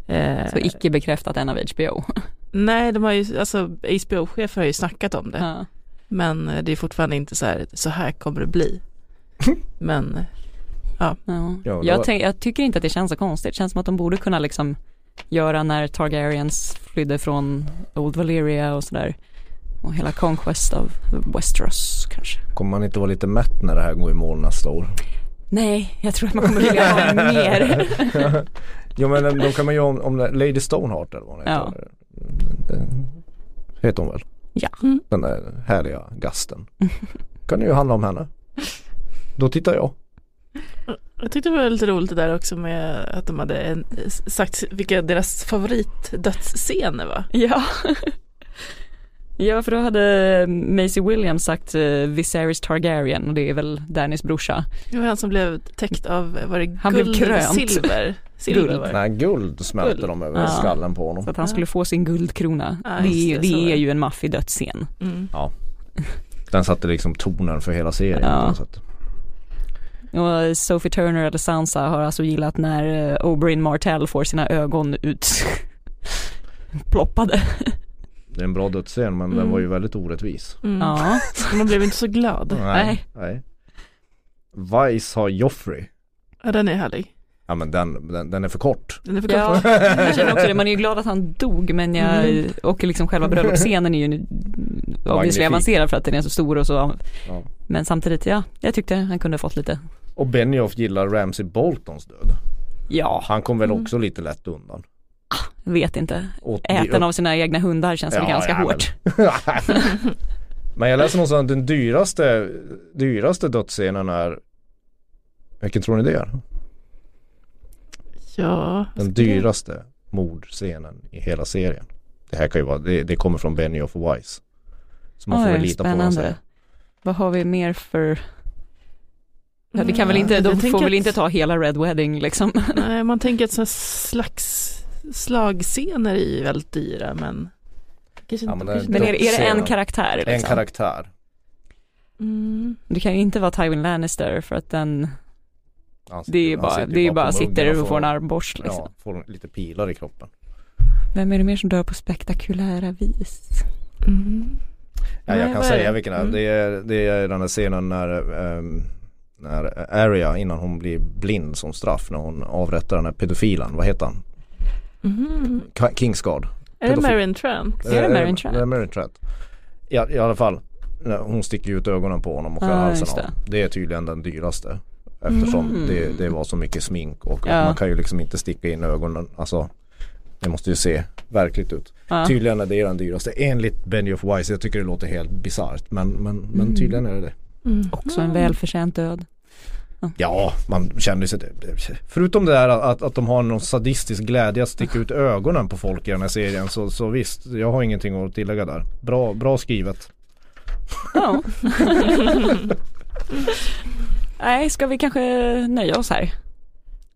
eh, Så icke bekräftat än av HBO. Nej, de har ju, alltså HBO-chefer har ju snackat om det. Ja. Men det är fortfarande inte så här, så här kommer det bli. Men Ja. Ja, jag, tänk, jag tycker inte att det känns så konstigt. Det känns som att de borde kunna liksom göra när Targaryens flydde från Old Valyria och sådär. Och hela Conquest av Westeros kanske. Kommer man inte vara lite mätt när det här går i mål nästa år? Nej, jag tror att man kommer vilja ha mer. Jo men då kan man ju om, om Lady Stoneheart eller vad hon Ja. heter. Det heter hon väl? Ja. Den där härliga gasten. Kan det ju handla om henne. Då tittar jag. Jag tyckte det var lite roligt det där också med att de hade en, sagt vilka deras favoritdödsscener var. Ja. Ja, för då hade Maisie Williams sagt uh, Viserys Targaryen och det är väl Dannys brorsa. Det var han som blev täckt av, var det Han blev guld, krönt. silver? Silver Guld. Nej, guld smälte Guld. de över Ja. skallen på honom. Så att han skulle få sin guldkrona. Ja, det är, just ju- det, det är det. ju en maffig dödsscen. Mm. Den satte liksom tonen för hela serien Ja. på något sätt. Och Sophie Turner eller Sansa har alltså gillat när uh, Oberyn Martell får sina ögon ut ploppade. Det är en bra dödsscen men den Mm. var ju väldigt orättvis. Mm. Ja, Man blev inte så glad. Nej. Nej. Vice har Joffrey. Ja, den är härlig. Ja men den, den, den är för kort. Den är för ja kort. jag känner också det. Man är ju glad att han dog men jag, Mm. och liksom själva bröllopsscenen är ju obviously avancerad för att den är så stor och så. Ja. Men samtidigt, ja, jag tyckte han kunde fått lite, Och Benioff gillar Ramsey Boltons död. ja, Han kom väl Mm. också lite lätt undan. vet inte. Och Äten av sina egna hundar känns väl Ja, ganska ja, hårt. Men jag läste någonstans att den dyraste, dyraste dödsscenen är Vilken tror ni det är? Ja. Den dyraste mordscenen i hela serien. Det här kan ju vara, det, det kommer från Benioff och Weiss. Så man får Oj, väl lita på vad han säger. spännande. Vad har vi mer för Ja, det kan väl Mm, inte, de får väl att- inte ta hela Red Wedding liksom. Nej, man tänker att sådana slags slagscener är ju väldigt dyra men kanske Ja, inte- men det- kanske Men är, är det en karaktär? Liksom? En karaktär. Mm. Det kan ju inte vara Tywin Lannister för att den, sitter- det är bara, det är bara på sitter muggen och får en armborst liksom. Ja, får lite pilar i kroppen. Vem är det mer som dör på spektakulära vis? Mm. Ja, jag Nej, kan säga vilken. Mm. Det är. Det är den här scenen när, ehm, när Arya innan hon blir blind som straff när hon avrättar den här pedofilen. Vad heter han? Ka- Kingsguard. Är det Marion Trent? Är det Eh, Marion Trent? Det är Marion Trent. Ja, i alla fall. Hon sticker ut ögonen på honom och skär Ah, halsen av. det. Det är tydligen den dyraste. Eftersom Mm. det, det var så mycket smink och Ja. man kan ju liksom inte sticka in ögonen. Alltså det måste ju se verkligt ut. Ja. Tydligen är det den dyraste enligt Benioff Weiss. Jag tycker det låter helt bisarrt men, men, men Mm. tydligen är det det. Mm. Också en välförtjänt död. Ja, man kände sig Förutom det där att, att de har någon sadistisk glädje att sticka ut ögonen på folk i den här serien så, så visst, jag har ingenting att tillägga där. Bra, bra skrivet. Ja. Nej, ska vi kanske nöja oss här?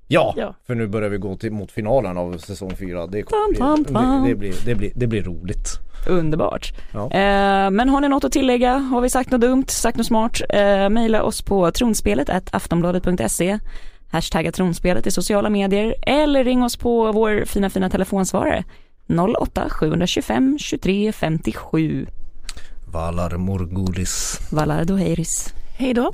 Ja, Ja. för nu börjar vi gå till, mot finalen av säsong 4. Det, bli- det, det, blir, det, blir, det blir roligt. Underbart. Ja. Eh, men har ni något att tillägga? Har vi sagt något dumt? Sagt något smart? Eh, maila oss på tronspelet aftonbladet.se Hashtagga tronspelet i sociala medier eller ring oss på vår fina fina telefonsvarare 08 725 23 57 Valar Morgulis. Valar Doheiris. Hej då.